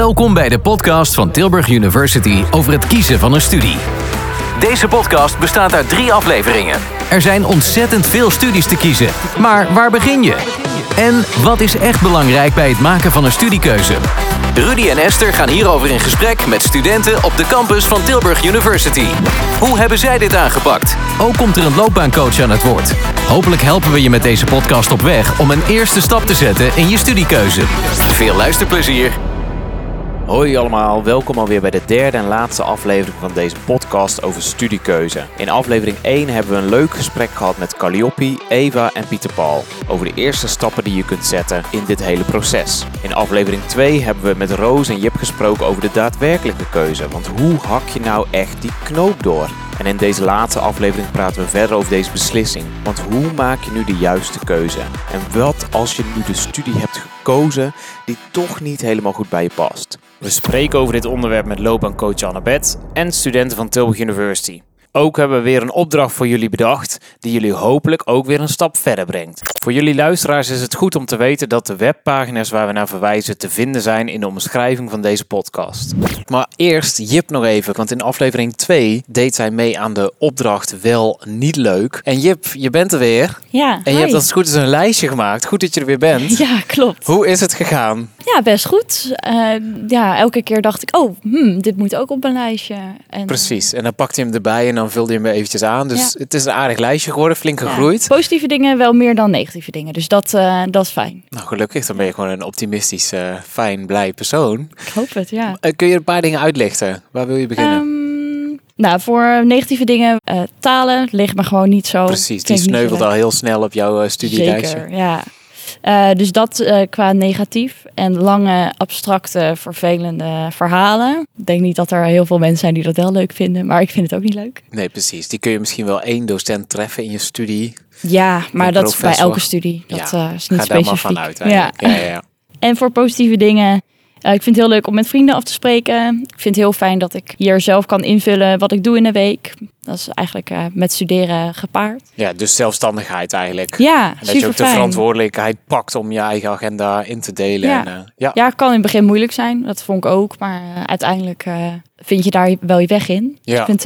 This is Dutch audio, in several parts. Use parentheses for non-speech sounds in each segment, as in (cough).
Welkom bij de podcast van Tilburg University over het kiezen van een studie. Deze podcast bestaat uit drie afleveringen. Er zijn ontzettend veel studies te kiezen, maar waar begin je? En wat is echt belangrijk bij het maken van een studiekeuze? Rudy en Esther gaan hierover in gesprek met studenten op de campus van Tilburg University. Hoe hebben zij dit aangepakt? Ook komt er een loopbaancoach aan het woord. Hopelijk helpen we je met deze podcast op weg om een eerste stap te zetten in je studiekeuze. Veel luisterplezier. Hoi allemaal, welkom alweer bij de derde en laatste aflevering van deze podcast over studiekeuze. In aflevering 1 hebben we een leuk gesprek gehad met Calliope, Eva en Pieter Paul over de eerste stappen die je kunt zetten in dit hele proces. In aflevering 2 hebben we met Roos en Jip gesproken over de daadwerkelijke keuze, want hoe hak je nou echt die knoop door? En in deze laatste aflevering praten we verder over deze beslissing. Want hoe maak je nu de juiste keuze? En wat als je nu de studie hebt gekozen die toch niet helemaal goed bij je past? We spreken over dit onderwerp met loopbaancoach Annabeth en studenten van Tilburg University. Ook hebben we weer een opdracht voor jullie bedacht, die jullie hopelijk ook weer een stap verder brengt. Voor jullie luisteraars is het goed om te weten dat de webpagina's waar we naar verwijzen te vinden zijn in de omschrijving van deze podcast. Maar eerst Jip nog even, want in aflevering 2 deed zij mee aan de opdracht wel niet leuk. En Jip, je bent er weer. Ja, En je hebt als het goed is een lijstje gemaakt. Goed dat je er weer bent. (laughs) Ja, klopt. Hoe is het gegaan? Ja, best goed. Eh, ja, elke keer dacht ik, oh, hmm, dit moet ook op mijn lijstje. En, Precies. En dan pakte je hem erbij en dan vulde je hem eventjes aan. Dus Ja. het is een aardig lijstje geworden, flink ja, gegroeid. positieve dingen wel meer dan negatieve dingen. Dus dat, eh, dat is fijn. Nou, gelukkig. Dan ben je gewoon een optimistisch, eh, fijn, blij persoon. Ik hoop het, ja. Eh, kun je een paar dingen uitlichten? Waar wil je beginnen? Ehm, nou, voor negatieve dingen, eh, talen ligt me gewoon niet zo. Precies, die sneuvelt al heel snel op jouw eh, studielijstje. Zeker, ja. Eh, dus dat eh, qua negatief. En lange, abstracte, vervelende verhalen. Ik denk niet dat er heel veel mensen zijn die dat wel leuk vinden. Maar ik vind het ook niet leuk. Nee, precies. Die kun je misschien wel één docent treffen in je studie. Ja, maar dat is bij elke studie. Dat Ja, eh, is niet Ga daar maar specifiek. vanuit. Ja. Ja, ja, (laughs) En voor positieve dingen. Eh, ik vind het heel leuk om met vrienden af te spreken. Ik vind het heel fijn dat ik hier zelf kan invullen wat ik doe in de week. Dat is eigenlijk eh, met studeren gepaard. ja, dus zelfstandigheid eigenlijk. Ja, En dat je ook de verantwoordelijkheid pakt om je eigen agenda in te delen. Ja. En, eh, ja. Ja, het kan in het begin moeilijk zijn. Dat vond ik ook. Maar uiteindelijk vind je daar wel je weg in. Ja. Ik vind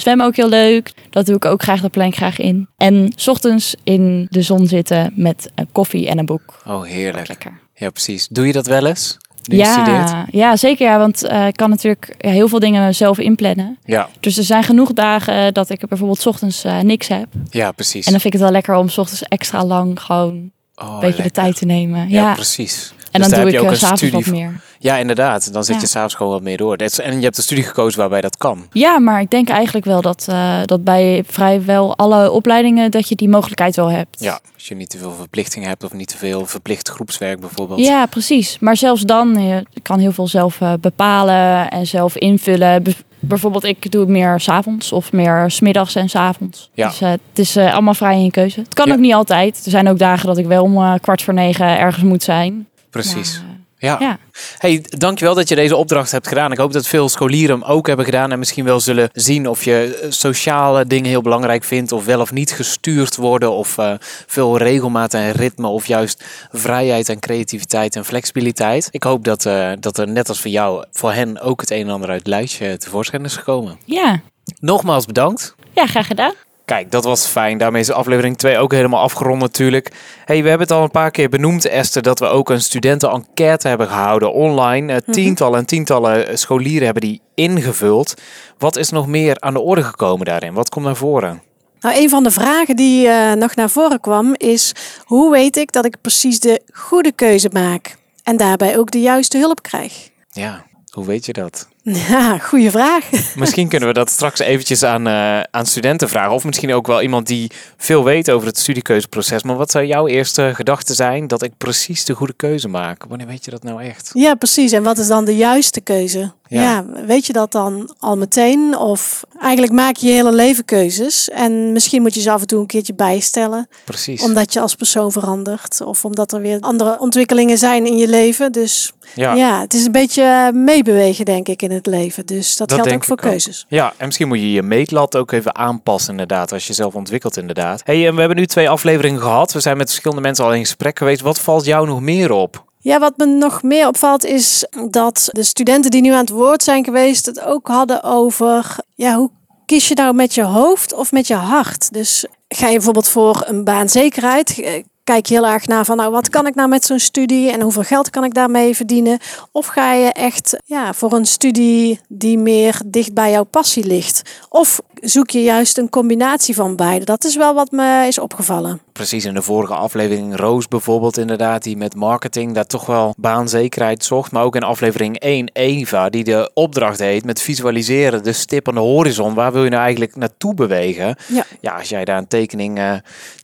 zwemmen ook heel leuk. Dat doe ik ook graag. Dat plan ik graag in. En 's ochtends in de zon zitten met een koffie en een boek. Oh, heerlijk. Lekker. Ja, precies. Doe je dat wel eens? Ja, ja, zeker. Ja, want eh, ik kan natuurlijk ja, heel veel dingen zelf inplannen. Ja, Dus er zijn genoeg dagen dat ik bijvoorbeeld 's ochtends eh, niks heb. ja, precies. En dan vind ik het wel lekker om 's ochtends extra lang gewoon Oh, een beetje lekker. de tijd te nemen. Ja, Ja, precies. En Dus dan doe heb ik je ook eh, een s'avonds wat meer. Ja, inderdaad. Dan zit Ja. je s'avonds gewoon wat meer door. En je hebt een studie gekozen waarbij dat kan. Ja, maar ik denk eigenlijk wel dat, eh, dat bij vrijwel alle opleidingen dat je die mogelijkheid wel hebt. Ja, als je niet te veel verplichtingen hebt of niet te veel verplicht groepswerk bijvoorbeeld. Ja, precies. Maar zelfs dan, je kan heel veel zelf eh, bepalen en zelf invullen. Be- bijvoorbeeld, ik doe het meer s'avonds of meer smiddags en s'avonds. Ja. Dus eh, het is eh, allemaal vrij in keuze. Het kan Ja. ook niet altijd. Er zijn ook dagen dat ik wel om eh, kwart voor negen ergens moet zijn. Precies. Maar, Ja. ja. Hey, dankjewel dat je deze opdracht hebt gedaan. Ik hoop dat veel scholieren hem ook hebben gedaan en misschien wel zullen zien of je eh, sociale dingen heel belangrijk vindt of wel of niet gestuurd worden of eh, veel regelmaat en ritme of juist vrijheid en creativiteit en flexibiliteit. Ik hoop dat, eh, dat er net als voor jou, voor hen ook het een en ander uit het lijstje tevoorschijn is gekomen. ja. Nogmaals bedankt. Ja, graag gedaan. Kijk, dat was fijn. Daarmee is aflevering 2 ook helemaal afgerond natuurlijk. Hey, we hebben het al een paar keer benoemd, Esther, dat we ook een studenten-enquête hebben gehouden online. Eh, Tientallen en tientallen scholieren hebben die ingevuld. Wat is nog meer aan de orde gekomen daarin? Wat komt naar voren? Nou, een van de vragen die eh, nog naar voren kwam is: hoe weet ik dat ik precies de goede keuze maak en daarbij ook de juiste hulp krijg? Ja, hoe weet je dat? (laughs) Ja, goede vraag. Misschien kunnen we dat straks eventjes aan, eh, aan studenten vragen. Of misschien ook wel iemand die veel weet over het studiekeuzeproces. Maar wat zou jouw eerste gedachte zijn dat ik precies de goede keuze maak? Wanneer weet je dat nou echt? Ja, precies. En wat is dan de juiste keuze? Ja. Ja. weet je dat dan al meteen? Of eigenlijk maak je je hele leven keuzes. En misschien moet je ze af en toe een keertje bijstellen. Precies. Omdat je als persoon verandert. Of omdat er weer andere ontwikkelingen zijn in je leven. Dus ja, het is een beetje meebewegen, denk ik, in het leven. Dus dat, Dat geldt ook voor ook. keuzes. Ja, en misschien moet je je meetlat ook even aanpassen inderdaad, als je zelf ontwikkelt inderdaad. Hey, en we hebben nu twee afleveringen gehad. We zijn met verschillende mensen al in gesprek geweest. Wat valt jou nog meer op? Ja, wat me nog meer opvalt is dat de studenten die nu aan het woord zijn geweest het ook hadden over ja, hoe kies je nou met je hoofd of met je hart? Dus ga je bijvoorbeeld voor een baanzekerheid, eh, kijk je heel erg naar van nou wat kan ik nou met zo'n studie en hoeveel geld kan ik daarmee verdienen? Of ga je echt ja, voor een studie die meer dicht bij jouw passie ligt? Of zoek je juist een combinatie van beide? Dat is wel wat me is opgevallen. Precies in de vorige aflevering Roos bijvoorbeeld inderdaad, die met marketing daar toch wel baanzekerheid zocht. Maar ook in aflevering 1 Eva, die de opdracht heet met visualiseren, de stip aan de horizon. Waar wil je nou eigenlijk naartoe bewegen? Ja. Ja, als jij daar een tekening uh,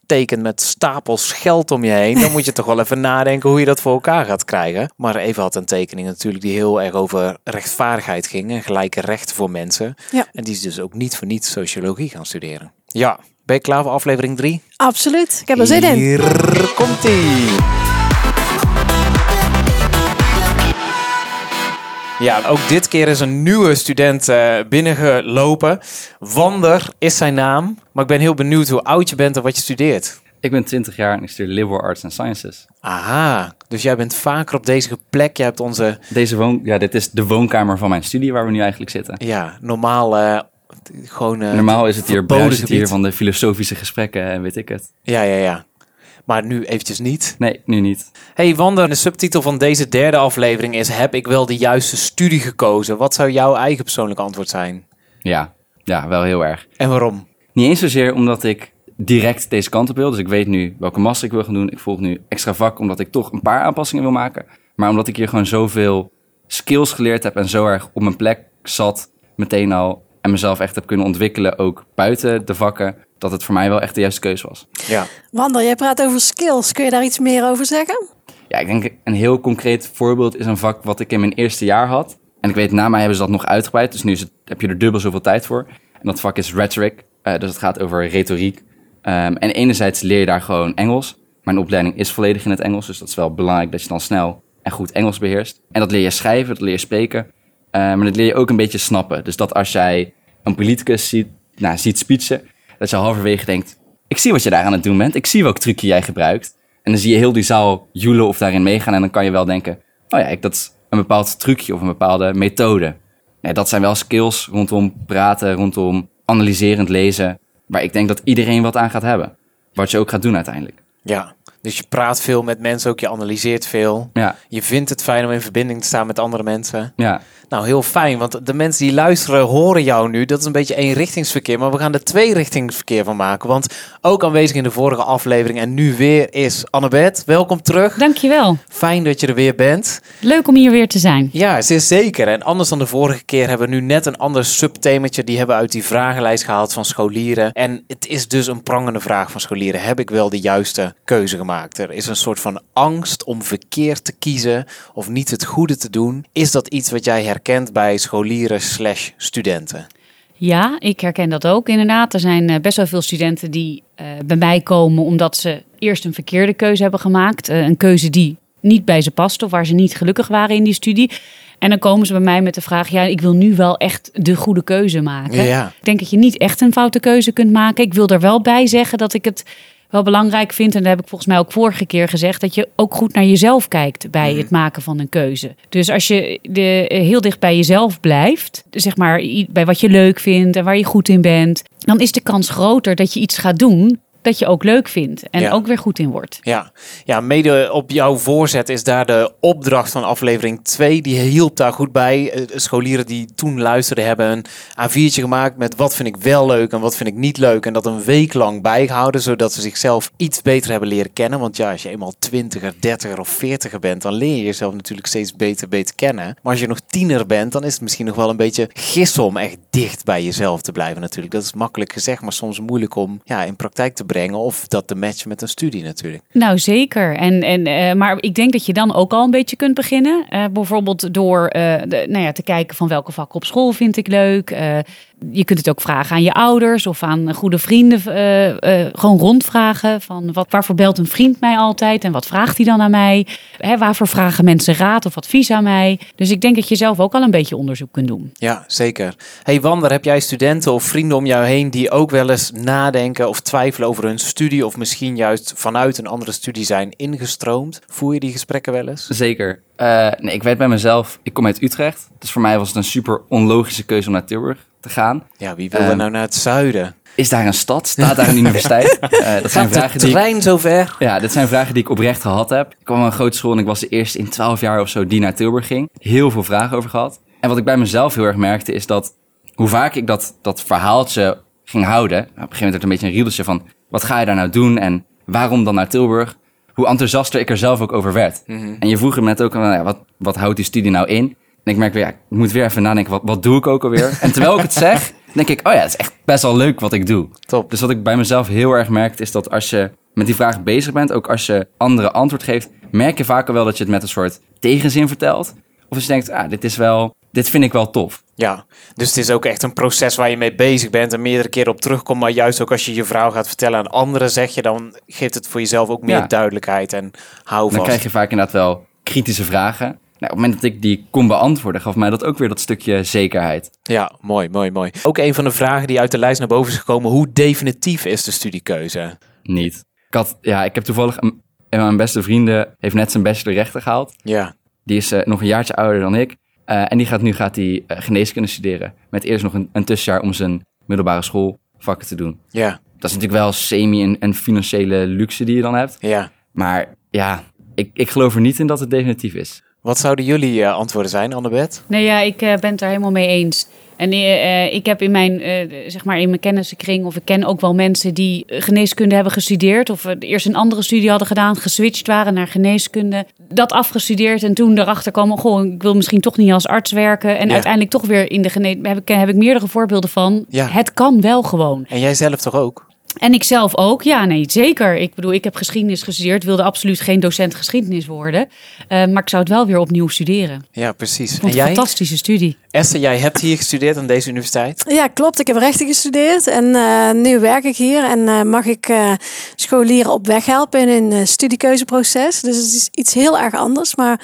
tekent met stapels geld om je heen, dan moet je toch wel even nadenken hoe je dat voor elkaar gaat krijgen. Maar Eva had een tekening natuurlijk die heel erg over rechtvaardigheid ging en gelijke rechten voor mensen. Ja. En die is dus ook niet voor niets sociologie gaan studeren. Ja, ben je klaar voor aflevering 3? Absoluut, ik heb er zin in. Hier komt Ja, ook dit keer is een nieuwe student uh, binnengelopen. Wander is zijn naam. Maar ik ben heel benieuwd hoe oud je bent en wat je studeert. Ik ben 20 jaar en ik studeer Liberal Arts and Sciences. Aha, dus jij bent vaker op deze plek. Je hebt onze... Deze woon... Ja, dit is de woonkamer van mijn studie waar we nu eigenlijk zitten. Ja, normaal uh, gewoon... Uh, Normaal is het hier het hier van de filosofische gesprekken en weet ik het. Ja, ja, ja. Maar nu eventjes niet. Nee, nu niet. Hey Wander, de subtitel van deze derde aflevering is... Heb ik wel de juiste studie gekozen? Wat zou jouw eigen persoonlijke antwoord zijn? Ja, ja, wel heel erg. En waarom? Niet eens zozeer omdat ik direct deze kant op wil. Dus ik weet nu welke master ik wil gaan doen. Ik volg nu extra vak omdat ik toch een paar aanpassingen wil maken. Maar omdat ik hier gewoon zoveel skills geleerd heb en zo erg op mijn plek zat meteen al en mezelf echt heb kunnen ontwikkelen, ook buiten de vakken, dat het voor mij wel echt de juiste keuze was. Ja. Wander, jij praat over skills. Kun je daar iets meer over zeggen? Ja, ik denk een heel concreet voorbeeld is een vak wat ik in mijn eerste jaar had. En ik weet, na mij hebben ze dat nog uitgebreid, dus nu is het, heb je er dubbel zoveel tijd voor. En dat vak is rhetoric, uh, dus het gaat over retoriek. Um, en enerzijds leer je daar gewoon Engels. Mijn opleiding is volledig in het Engels, dus dat is wel belangrijk dat je dan snel en goed Engels beheerst. En dat leer je schrijven, dat leer je spreken. Uh, maar dat leer je ook een beetje snappen. Dus dat als jij een politicus ziet, nou, ziet speechen, dat je halverwege denkt, ik zie wat je daar aan het doen bent, ik zie welk trucje jij gebruikt. En dan zie je heel die zaal joelen of daarin meegaan en dan kan je wel denken, oh ja, dat is een bepaald trucje of een bepaalde methode. Nee, dat zijn wel skills rondom praten, rondom analyserend lezen, waar ik denk dat iedereen wat aan gaat hebben. Wat je ook gaat doen uiteindelijk. Ja, dus je praat veel met mensen, ook je analyseert veel. Ja. Je vindt het fijn om in verbinding te staan met andere mensen. Ja. Nou, heel fijn, want de mensen die luisteren horen jou nu. Dat is een beetje eenrichtingsverkeer, maar we gaan er tweerichtingsverkeer van maken. Want ook aanwezig in de vorige aflevering en nu weer is Annabeth. Welkom terug. Dankjewel. Fijn dat je er weer bent. Leuk om hier weer te zijn. Ja, zeer zeker. En anders dan de vorige keer hebben we nu net een ander subthemaatje. Die hebben we uit die vragenlijst gehaald van scholieren. En het is dus een prangende vraag van scholieren. Heb ik wel de juiste keuze gemaakt? Er is een soort van angst om verkeerd te kiezen of niet het goede te doen. Is dat iets wat jij herkent bij scholieren slash studenten? Ja, ik herken dat ook inderdaad. Er zijn uh, best wel veel studenten die uh, bij mij komen omdat ze eerst een verkeerde keuze hebben gemaakt. Uh, een keuze die niet bij ze past of waar ze niet gelukkig waren in die studie. En dan komen ze bij mij met de vraag: ja, ik wil nu wel echt de goede keuze maken. Ja. Ik denk dat je niet echt een foute keuze kunt maken. Ik wil er wel bij zeggen dat ik het wel belangrijk vind, en dat heb ik volgens mij ook vorige keer gezegd, dat je ook goed naar jezelf kijkt bij het maken van een keuze. Dus als je de, heel dicht bij jezelf blijft, zeg maar bij wat je leuk vindt en waar je goed in bent, dan is de kans groter dat je iets gaat doen dat je ook leuk vindt en Ja. ook weer goed in wordt. Ja. ja, mede op jouw voorzet is daar de opdracht van aflevering 2. Die hielp daar goed bij. Eh, Scholieren die toen luisterden hebben een A4'tje gemaakt met wat vind ik wel leuk en wat vind ik niet leuk. En dat een week lang bijgehouden, zodat ze zichzelf iets beter hebben leren kennen. Want ja, als je eenmaal twintiger, dertiger of veertiger bent, dan leer je jezelf natuurlijk steeds beter, beter kennen. Maar als je nog tiener bent, dan is het misschien nog wel een beetje gissen om echt dicht bij jezelf te blijven natuurlijk. Dat is makkelijk gezegd, maar soms moeilijk om ja, in praktijk te brengen. Of dat te matchen met een studie natuurlijk. Nou, zeker. En, en, eh, maar ik denk dat je dan ook al een beetje kunt beginnen. Eh, bijvoorbeeld door eh, de, nou ja, te kijken van welke vakken op school vind ik leuk. Je kunt het ook vragen aan je ouders of aan goede vrienden. eh, eh, gewoon rondvragen van wat, waarvoor belt een vriend mij altijd en wat vraagt hij dan aan mij? Hè, waarvoor vragen mensen raad of advies aan mij? Dus ik denk dat je zelf ook al een beetje onderzoek kunt doen. Ja, zeker. Hey Wander, heb jij studenten of vrienden om jou heen die ook wel eens nadenken of twijfelen over hun studie of misschien juist vanuit een andere studie zijn ingestroomd? Voer je die gesprekken wel eens? Zeker. Eh, nee, ik weet bij mezelf, ik kom uit Utrecht. Dus voor mij was het een super onlogische keuze om naar Tilburg te gaan. Ja, wie wil er Ehm, nou naar het zuiden? Is daar een stad? Staat daar een (laughs) universiteit? Eh, dat zijn vragen die ik, zover? ja, dit zijn vragen die ik oprecht gehad heb. Ik kwam aan een grote school en ik was de eerste in 12 jaar of zo die naar Tilburg ging. Heel veel vragen over gehad. En wat ik bij mezelf heel erg merkte is dat hoe vaak ik dat, dat verhaaltje ging houden. Op een gegeven moment werd het een beetje een riedeltje van wat ga je daar nou doen en waarom dan naar Tilburg? Hoe enthousiaster ik er zelf ook over werd. En je vroeg me net ook, nou ja, wat, wat houdt die studie nou in? En ik merk weer, ja, ik moet weer even nadenken, wat, wat doe ik ook alweer? En terwijl ik het zeg, (laughs) denk ik, oh ja, het is echt best wel leuk wat ik doe. Top. Dus wat ik bij mezelf heel erg merkte, is dat als je met die vraag bezig bent, ook als je anderen antwoord geeft, merk je vaak al wel dat je het met een soort tegenzin vertelt. Of als je denkt, ah, dit is wel, dit vind ik wel tof. Ja, dus het is ook echt een proces waar je mee bezig bent en meerdere keren op terugkomt. Maar juist ook als je je verhaal gaat vertellen aan anderen, zeg je dan, geeft het voor jezelf ook meer Ja. duidelijkheid en hou Dan vast. krijg je vaak inderdaad wel kritische vragen. Nou, op het moment dat ik die kon beantwoorden, gaf mij dat ook weer dat stukje zekerheid. Ja, mooi, mooi, mooi. Ook een van de vragen die uit de lijst naar boven is gekomen. Hoe definitief is de studiekeuze? Niet. Ik, had, ja, ik heb toevallig, een, een van mijn beste vrienden heeft net zijn bachelor rechten gehaald. Ja, Die is eh, nog een jaartje ouder dan ik. Eh, en die gaat nu gaat die, eh, geneeskunde studeren. Met eerst nog een, een tussenjaar om zijn middelbare schoolvakken te doen. ja, Dat is natuurlijk wel semi een, een financiële luxe die je dan hebt. ja. Maar ja, ik, ik geloof er niet in dat het definitief is. Wat zouden jullie eh, antwoorden zijn, Annabeth? Nee, ja, ik eh, ben het daar helemaal mee eens. En eh, ik heb in mijn, zeg maar in mijn kennissenkring, of ik ken ook wel mensen die geneeskunde hebben gestudeerd, of eerst een andere studie hadden gedaan, geswitcht waren naar geneeskunde, dat afgestudeerd en toen erachter komen, goh, ik wil misschien toch niet als arts werken en Ja. uiteindelijk toch weer in de geneeskunde. Heb ik, heb ik meerdere voorbeelden van. Ja. Het kan wel gewoon. En jij zelf toch ook? En ik zelf ook, ja, nee, zeker. Ik bedoel, ik heb geschiedenis gestudeerd, wilde absoluut geen docent geschiedenis worden, Eh, maar ik zou het wel weer opnieuw studeren. Ja, precies. En een jij? fantastische studie. Esther, jij hebt hier gestudeerd aan deze universiteit. Ja, klopt. Ik heb rechten gestudeerd en eh, nu werk ik hier en eh, mag ik eh, scholieren op weg helpen in een studiekeuzeproces. Dus het is iets heel erg anders. Maar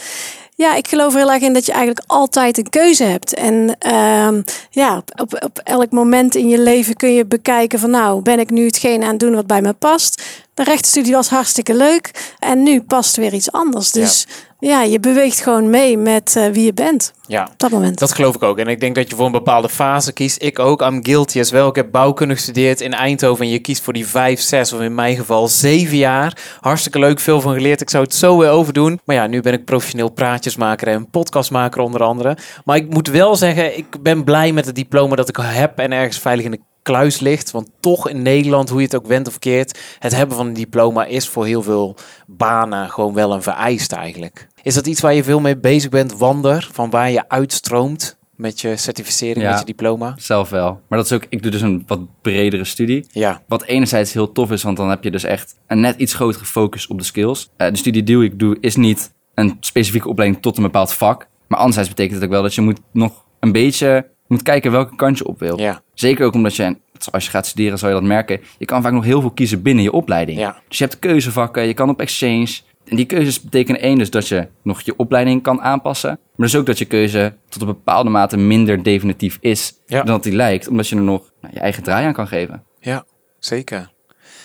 ja, ik geloof heel erg in dat je eigenlijk altijd een keuze hebt. En ehm, ja, op, op elk moment in je leven kun je bekijken van nou, ben ik nu hetgeen aan het doen wat bij me past. De rechtsstudie was hartstikke leuk en nu past weer iets anders. Dus ja, je beweegt gewoon mee met eh, wie je bent Ja, op dat moment. Dat geloof ik ook. En ik denk dat je voor een bepaalde fase kiest. Ik ook. I'm guilty as well. Ik heb bouwkunde gestudeerd in Eindhoven. En je kiest voor die vijf, zes of in mijn geval zeven jaar. Hartstikke leuk. Veel van geleerd. Ik zou het zo weer overdoen. Maar ja, nu ben ik professioneel praatjesmaker en podcastmaker onder andere. Maar ik moet wel zeggen, ik ben blij met het diploma dat ik heb. En ergens veilig in de kluis ligt. Want toch in Nederland, hoe je het ook went of keert. Het hebben van een diploma is voor heel veel banen gewoon wel een vereist eigenlijk. Is dat iets waar je veel mee bezig bent, Wander? Van waar je uitstroomt met je certificering, Ja. met je diploma? Zelf wel. Maar dat is ook, ik doe dus een wat bredere studie. Ja, Wat enerzijds heel tof is, want dan heb je dus echt een net iets grotere focus op de skills. Eh, de studie die ik doe is niet een specifieke opleiding tot een bepaald vak. Maar anderzijds betekent het ook wel dat je moet nog een beetje moet kijken welke kant je op wil. ja, Zeker ook omdat je, als je gaat studeren zal je dat merken, je kan vaak nog heel veel kiezen binnen je opleiding. Ja. Dus je hebt keuzevakken, je kan op exchange. En die keuzes betekenen één dus dat je nog je opleiding kan aanpassen. Maar dus ook dat je keuze tot een bepaalde mate minder definitief is Ja. dan dat die lijkt. Omdat je er nog nou, je eigen draai aan kan geven. ja, zeker.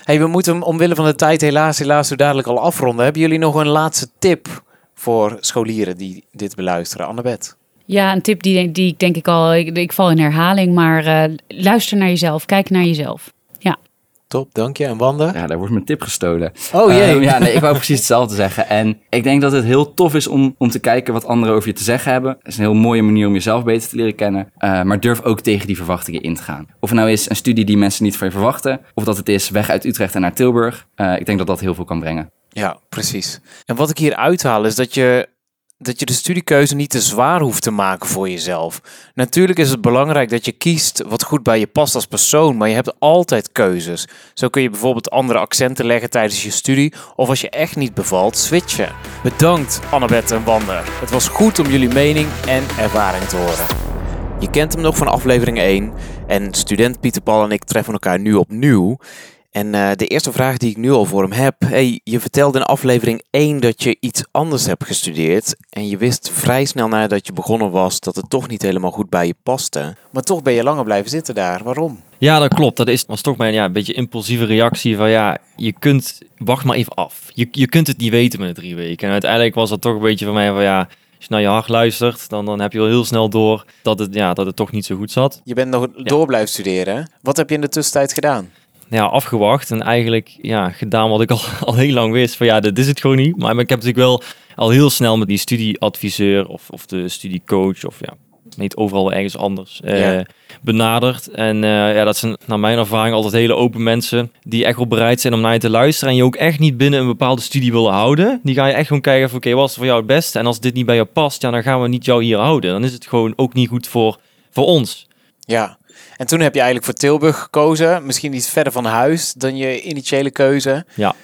Hey, we moeten hem omwille van de tijd helaas, helaas zo dadelijk al afronden. Hebben jullie nog een laatste tip voor scholieren die dit beluisteren? Annabeth? Ja, een tip die, die ik denk ik al, ik, ik val in herhaling, maar eh, luister naar jezelf, kijk naar jezelf. Ja, Top, dank je. En Wander? Ja, daar wordt mijn tip gestolen. Oh jee. Ehm, ja, nee, ik wou precies hetzelfde zeggen. En ik denk dat het heel tof is om, om te kijken wat anderen over je te zeggen hebben. Het is een heel mooie manier om jezelf beter te leren kennen. Eh, maar durf ook tegen die verwachtingen in te gaan. Of het nou is een studie die mensen niet van je verwachten. Of dat het is weg uit Utrecht en naar Tilburg. Eh, ik denk dat dat heel veel kan brengen. Ja, precies. En wat ik hier uithaal is dat je, dat je de studiekeuze niet te zwaar hoeft te maken voor jezelf. Natuurlijk is het belangrijk dat je kiest wat goed bij je past als persoon, maar je hebt altijd keuzes. Zo kun je bijvoorbeeld andere accenten leggen tijdens je studie, of als je echt niet bevalt, switchen. Bedankt Annabeth en Wander. Het was goed om jullie mening en ervaring te horen. Je kent hem nog van aflevering 1 en student Pieter Paul en ik treffen elkaar nu opnieuw. En uh, de eerste vraag die ik nu al voor hem heb. Hey, je vertelde in aflevering 1 dat je iets anders hebt gestudeerd. En je wist vrij snel nadat je begonnen was dat het toch niet helemaal goed bij je paste. Maar toch ben je langer blijven zitten daar. Waarom? Ja, dat klopt. Dat is, was toch mijn ja, een beetje impulsieve reactie van ja, je kunt, wacht maar even af. Je, je kunt het niet weten met de drie weken. En uiteindelijk was dat toch een beetje van mij van ja, als je naar je hart luistert, dan, dan heb je al heel snel door dat het, ja, dat het toch niet zo goed zat. Je bent nog door blijven studeren. Wat heb je in de tussentijd gedaan? Ja, afgewacht en eigenlijk ja, gedaan wat ik al, (laughs) al heel lang wist. Van ja, dit is het gewoon niet. Maar ik heb natuurlijk wel al heel snel met die studieadviseur of, of de studiecoach of ja, niet overal ergens anders uh, benaderd. En uh, ja, dat zijn naar mijn ervaring altijd hele open mensen die echt wel bereid zijn om naar je te luisteren. En je ook echt niet binnen een bepaalde studie willen houden. Die ga je echt gewoon kijken van oké, okay, wat is voor jou het beste? En als dit niet bij jou past, ja, dan gaan we niet jou hier houden. Dan is het gewoon ook niet goed voor, voor ons. Ja, en toen heb je eigenlijk voor Tilburg gekozen. Misschien iets verder van huis dan je initiële keuze. Ja.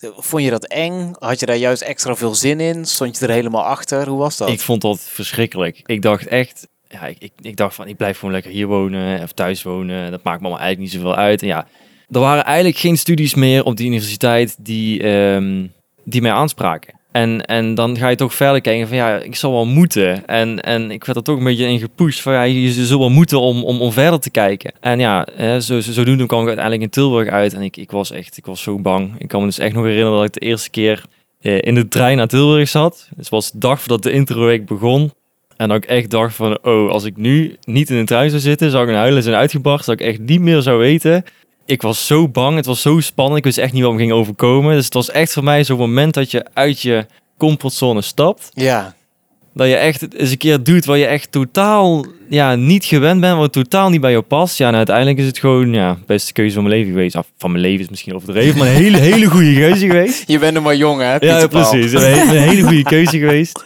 Vond je dat eng? Had je daar juist extra veel zin in? Stond je er helemaal achter? Hoe was dat? Ik vond dat verschrikkelijk. Ik dacht echt, ja, ik, ik, ik dacht van, ik blijf gewoon lekker hier wonen of thuis wonen. Dat maakt me allemaal eigenlijk niet zoveel uit. En ja, er waren eigenlijk geen studies meer op de universiteit die, um, die mij aanspraken. En, en dan ga je toch verder kijken van ja, ik zal wel moeten. En, en ik werd er toch een beetje in gepusht van ja, je zult wel moeten om, om, verder te kijken. En ja, zo, zo, zodoende kwam ik uiteindelijk in Tilburg uit. En ik, ik was echt, ik was zo bang. Ik kan me dus echt nog herinneren dat ik de eerste keer eh, in de trein naar Tilburg zat. Het was de dag voordat de introweek begon. En dat ik echt dacht van, oh, als ik nu niet in de trein zou zitten, zou ik een huilen zijn uitgebracht. Dat ik echt niet meer zou weten ik was zo bang, het was zo spannend. Ik wist echt niet wat me ging overkomen. Dus het was echt voor mij zo'n moment dat je uit je comfortzone stapt. Ja. Dat je echt eens een keer doet wat je echt totaal ja, niet gewend bent, wat totaal niet bij jou past. Ja, en uiteindelijk is het gewoon ja, de beste keuze van mijn leven geweest. Af, van mijn leven is misschien overdreven, maar een hele, (laughs) hele goede keuze geweest. Je bent er maar jong, hè? ja, precies. Een, een hele goede keuze geweest.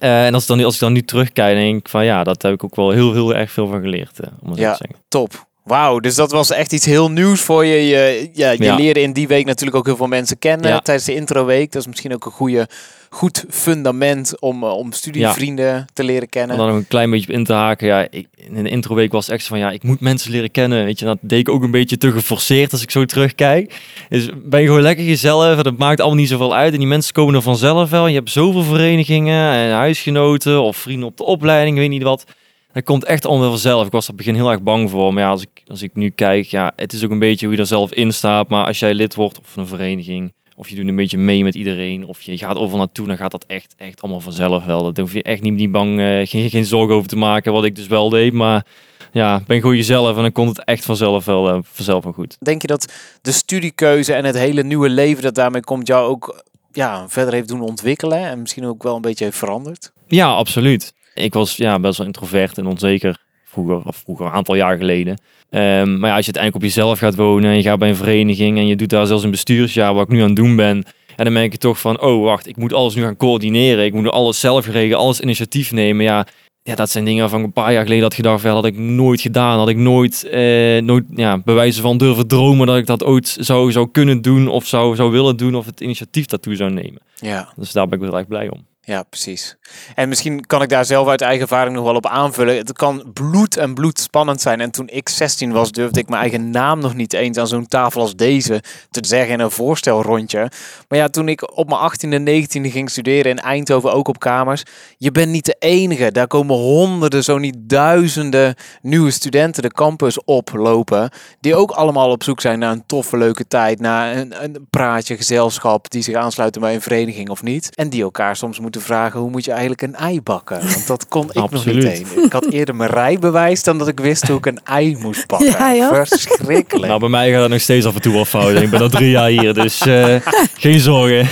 Uh, (laughs) en als, dan, als ik dan nu terugkijk, denk ik van ja, dat heb ik ook wel heel, heel erg veel van geleerd. Uh, om ja, te zeggen. top. Wauw, dus dat was echt iets heel nieuws voor je. Je, ja, je leerde in die week natuurlijk ook heel veel mensen kennen tijdens de introweek. Dat is misschien ook een goede, goed fundament om, uh, om studievrienden te leren kennen. Om dan een klein beetje op in te haken. Ja, ik, in de introweek was echt van ja, ik moet mensen leren kennen. Weet je, dat deed ik ook een beetje te geforceerd als ik zo terugkijk. Dus ben je gewoon lekker jezelf. Dat maakt allemaal niet zoveel uit. En die mensen komen er vanzelf wel. Je hebt zoveel verenigingen en huisgenoten of vrienden op de opleiding, weet niet wat. Dat komt echt allemaal vanzelf. Ik was het begin heel erg bang voor. Maar ja, als ik, als ik nu kijk, ja, het is ook een beetje hoe je er zelf in staat. Maar als jij lid wordt of een vereniging, of je doet een beetje mee met iedereen, of je gaat overal naartoe, dan gaat dat echt, echt allemaal vanzelf wel. Dat hoef je echt niet, niet bang, uh, geen, geen zorgen over te maken, wat ik dus wel deed. Maar ja, ben gewoon jezelf en dan komt het echt vanzelf wel, uh, vanzelf wel goed. Denk je dat de studiekeuze en het hele nieuwe leven dat daarmee komt jou ook ja, verder heeft doen ontwikkelen en misschien ook wel een beetje heeft veranderd? Ja, absoluut. Ik was ja, best wel introvert en onzeker vroeger, of vroeger een aantal jaar geleden. Um, maar ja, als je uiteindelijk op jezelf gaat wonen en je gaat bij een vereniging en je doet daar zelfs een bestuursjaar, wat ik nu aan het doen ben. En dan merk je toch van, oh wacht, ik moet alles nu gaan coördineren. Ik moet alles zelf regelen, alles initiatief nemen. Ja, ja, dat zijn dingen van een paar jaar geleden had gedacht, dat had ik nooit gedaan. Had ik nooit, eh, nooit ja, bewijzen van durven dromen dat ik dat ooit zou, zou kunnen doen of zou, zou willen doen of het initiatief daartoe zou nemen. Ja. Dus daar ben ik wel erg blij om. Ja, precies. En misschien kan ik daar zelf uit eigen ervaring nog wel op aanvullen. Het kan bloed en bloed spannend zijn. En toen ik 16 was, durfde ik mijn eigen naam nog niet eens aan zo'n tafel als deze te zeggen in een voorstelrondje. Maar ja, toen ik op mijn 18e, 19e ging studeren in Eindhoven, ook op kamers. Je bent niet de enige. Daar komen honderden, zo niet duizenden nieuwe studenten de campus oplopen. Die ook allemaal op zoek zijn naar een toffe, leuke tijd. Naar een, een praatje, gezelschap, die zich aansluiten bij een vereniging of niet. En die elkaar soms moeten vragen hoe moet je eigenlijk een ei bakken? Want dat kon ik nog niet heen. Ik had eerder mijn rijbewijs dan dat ik wist hoe ik een ei moest bakken. Ja, Verschrikkelijk. Nou, bij mij gaat het nog steeds af en toe wel fout. Ik ben al drie jaar hier, dus uh, (laughs) geen zorgen.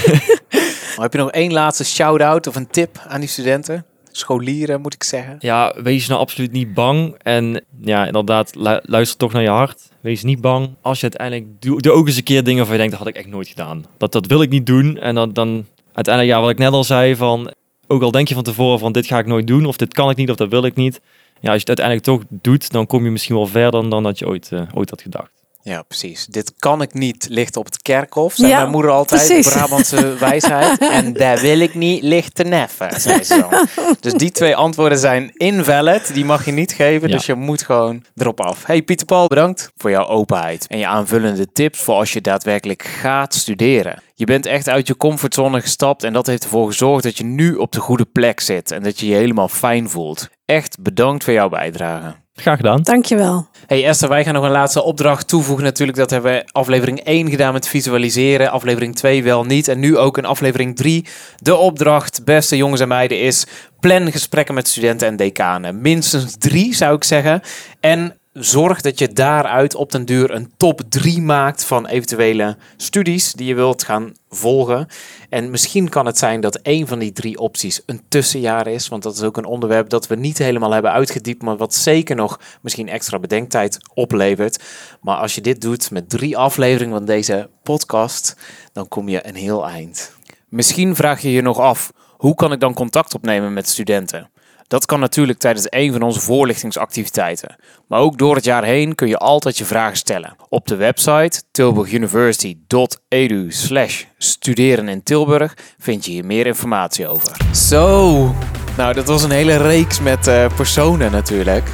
Maar heb je nog één laatste shout-out of een tip aan die studenten? Scholieren, moet ik zeggen. Ja, wees nou absoluut niet bang. En ja, inderdaad, luister toch naar je hart. Wees niet bang. Als je uiteindelijk... Doe, doe ook eens een keer dingen van je denkt, dat had ik echt nooit gedaan. Dat, dat wil ik niet doen. En dan, dan uiteindelijk, ja, wat ik net al zei, van ook al denk je van tevoren van dit ga ik nooit doen, of dit kan ik niet, of dat wil ik niet. Ja, als je het uiteindelijk toch doet, dan kom je misschien wel verder dan dat je ooit, uh, ooit had gedacht. Ja, precies. Dit kan ik niet ligt op het kerkhof, zei Ja, mijn moeder altijd, precies. Brabantse (laughs) wijsheid. En daar wil ik niet ligt te neffen, zei ze dan. (laughs) Dus die twee antwoorden zijn invalid, die mag je niet geven, Ja. dus je moet gewoon erop af. Hey Pieter Paul, bedankt voor jouw openheid en je aanvullende tips voor als je daadwerkelijk gaat studeren. Je bent echt uit je comfortzone gestapt en dat heeft ervoor gezorgd dat je nu op de goede plek zit en dat je je helemaal fijn voelt. Echt bedankt voor jouw bijdrage. Graag gedaan. Dankjewel. Hey Esther, wij gaan nog een laatste opdracht toevoegen natuurlijk. Dat hebben we aflevering 1 gedaan met visualiseren. Aflevering 2 wel niet. En nu ook in aflevering 3. De opdracht, beste jongens en meiden, is plan gesprekken met studenten en decanen. Minstens drie zou ik zeggen. En zorg dat je daaruit op den duur een top 3 maakt van eventuele studies die je wilt gaan volgen. En misschien kan het zijn dat een van die drie opties een tussenjaar is. Want dat is ook een onderwerp dat we niet helemaal hebben uitgediept. Maar wat zeker nog misschien extra bedenktijd oplevert. Maar als je dit doet met drie afleveringen van deze podcast, dan kom je een heel eind. Misschien vraag je je nog af, hoe kan ik dan contact opnemen met studenten? Dat kan natuurlijk tijdens een van onze voorlichtingsactiviteiten. Maar ook door het jaar heen kun je altijd je vragen stellen. Op de website tilburguniversity.edu slash studeren in Tilburg vind je hier meer informatie over. Zo, nou dat was een hele reeks met eh, personen natuurlijk.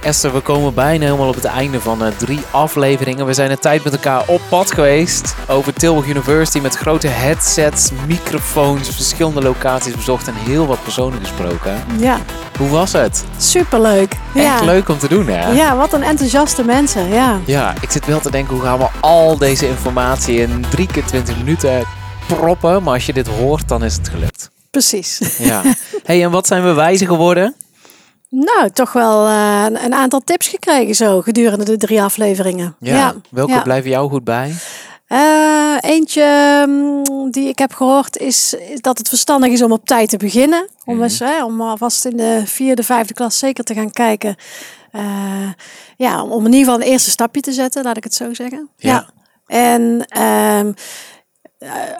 Esther, we komen bijna helemaal op het einde van eh, drie afleveringen. We zijn een tijd met elkaar op pad geweest over Tilburg University met grote headsets, microfoons, verschillende locaties bezocht en heel wat personen gesproken. Ja, Hoe was het? superleuk. Echt ja. leuk om te doen, hè? Ja, wat een enthousiaste mensen. Ja. Ja, ik zit wel te denken, hoe gaan we al deze informatie in drie keer 20 minuten proppen? Maar als je dit hoort, dan is het gelukt. Precies. Ja. (laughs) hey, en wat zijn we wijzer geworden? Nou, toch wel eh, een- aantal tips gekregen zo gedurende de drie afleveringen. Welke ja. blijven jou goed bij? Eh, eentje mm, die ik heb gehoord is, is dat het verstandig is om op tijd te beginnen. Om, Mhm. eens, hè, om alvast in de vierde, vijfde klas zeker te gaan kijken. Eh, ja, om, in ieder geval een eerste stapje te zetten, laat ik het zo zeggen. Ja. En eh,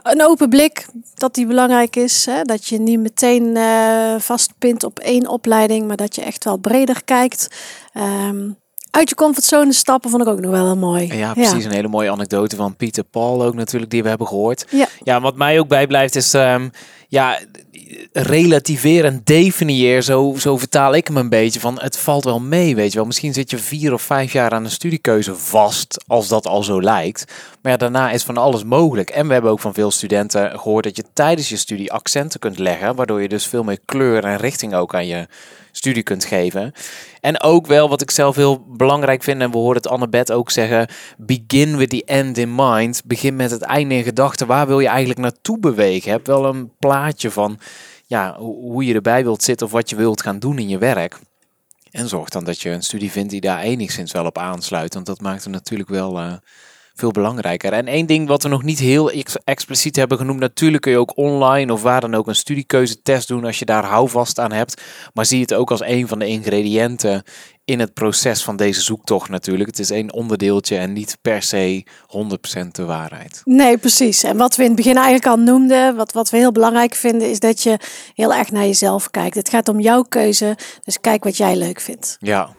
een open blik, dat die belangrijk is. Hè? Dat je niet meteen eh, vastpint op één opleiding, maar dat je echt wel breder kijkt. Ehm, uit je comfortzone stappen vond ik ook nog wel heel mooi. Ja, precies. Een hele mooie anekdote van Pieter Paul ook natuurlijk, die we hebben gehoord. Ja. Ja, wat mij ook bijblijft is, ehm, ja, relativeer en definieer, zo, zo vertaal ik hem een beetje, van het valt wel mee, weet je wel. Misschien zit je vier of vijf jaar aan een studiekeuze vast, als dat al zo lijkt. Maar daarna is van alles mogelijk. En we hebben ook van veel studenten gehoord dat je tijdens je studie accenten kunt leggen, waardoor je dus veel meer kleur en richting ook aan je studie kunt geven. En ook wel wat ik zelf heel belangrijk vind, en we hoorden het Annabeth ook zeggen, begin with the end in mind. Begin met het einde in gedachten. Waar wil je eigenlijk naartoe bewegen? Heb wel een plaatje van ja, ho- hoe je erbij wilt zitten of wat je wilt gaan doen in je werk. En zorg dan dat je een studie vindt die daar enigszins wel op aansluit. Want dat maakt het natuurlijk wel eh, veel belangrijker. En één ding wat we nog niet heel ex- expliciet hebben genoemd. Natuurlijk kun je ook online of waar dan ook een studiekeuzetest doen als je daar houvast aan hebt. Maar zie het ook als een van de ingrediënten in het proces van deze zoektocht natuurlijk. Het is één onderdeeltje en niet per se 100% de waarheid. Nee, precies. En wat we in het begin eigenlijk al noemden, wat, wat we heel belangrijk vinden, is dat je heel erg naar jezelf kijkt. Het gaat om jouw keuze, dus kijk wat jij leuk vindt. Ja.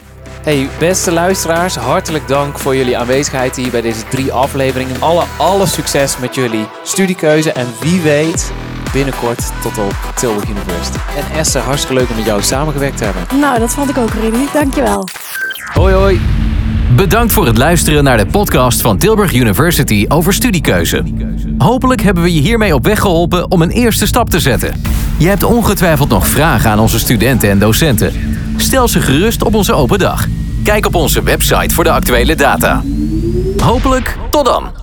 Hey, beste luisteraars, hartelijk dank voor jullie aanwezigheid hier bij deze drie afleveringen. Alle, alle succes met jullie studiekeuze en wie weet binnenkort tot op Tilburg University. En Esther, hartstikke leuk om met jou samengewerkt te hebben. Nou, dat vond ik ook, Rudy. Dankjewel. Hoi hoi. Bedankt voor het luisteren naar de podcast van Tilburg University over studiekeuze. Hopelijk hebben we je hiermee op weg geholpen om een eerste stap te zetten. Je hebt ongetwijfeld nog vragen aan onze studenten en docenten. Stel ze gerust op onze open dag. Kijk op onze website voor de actuele data. Hopelijk tot dan!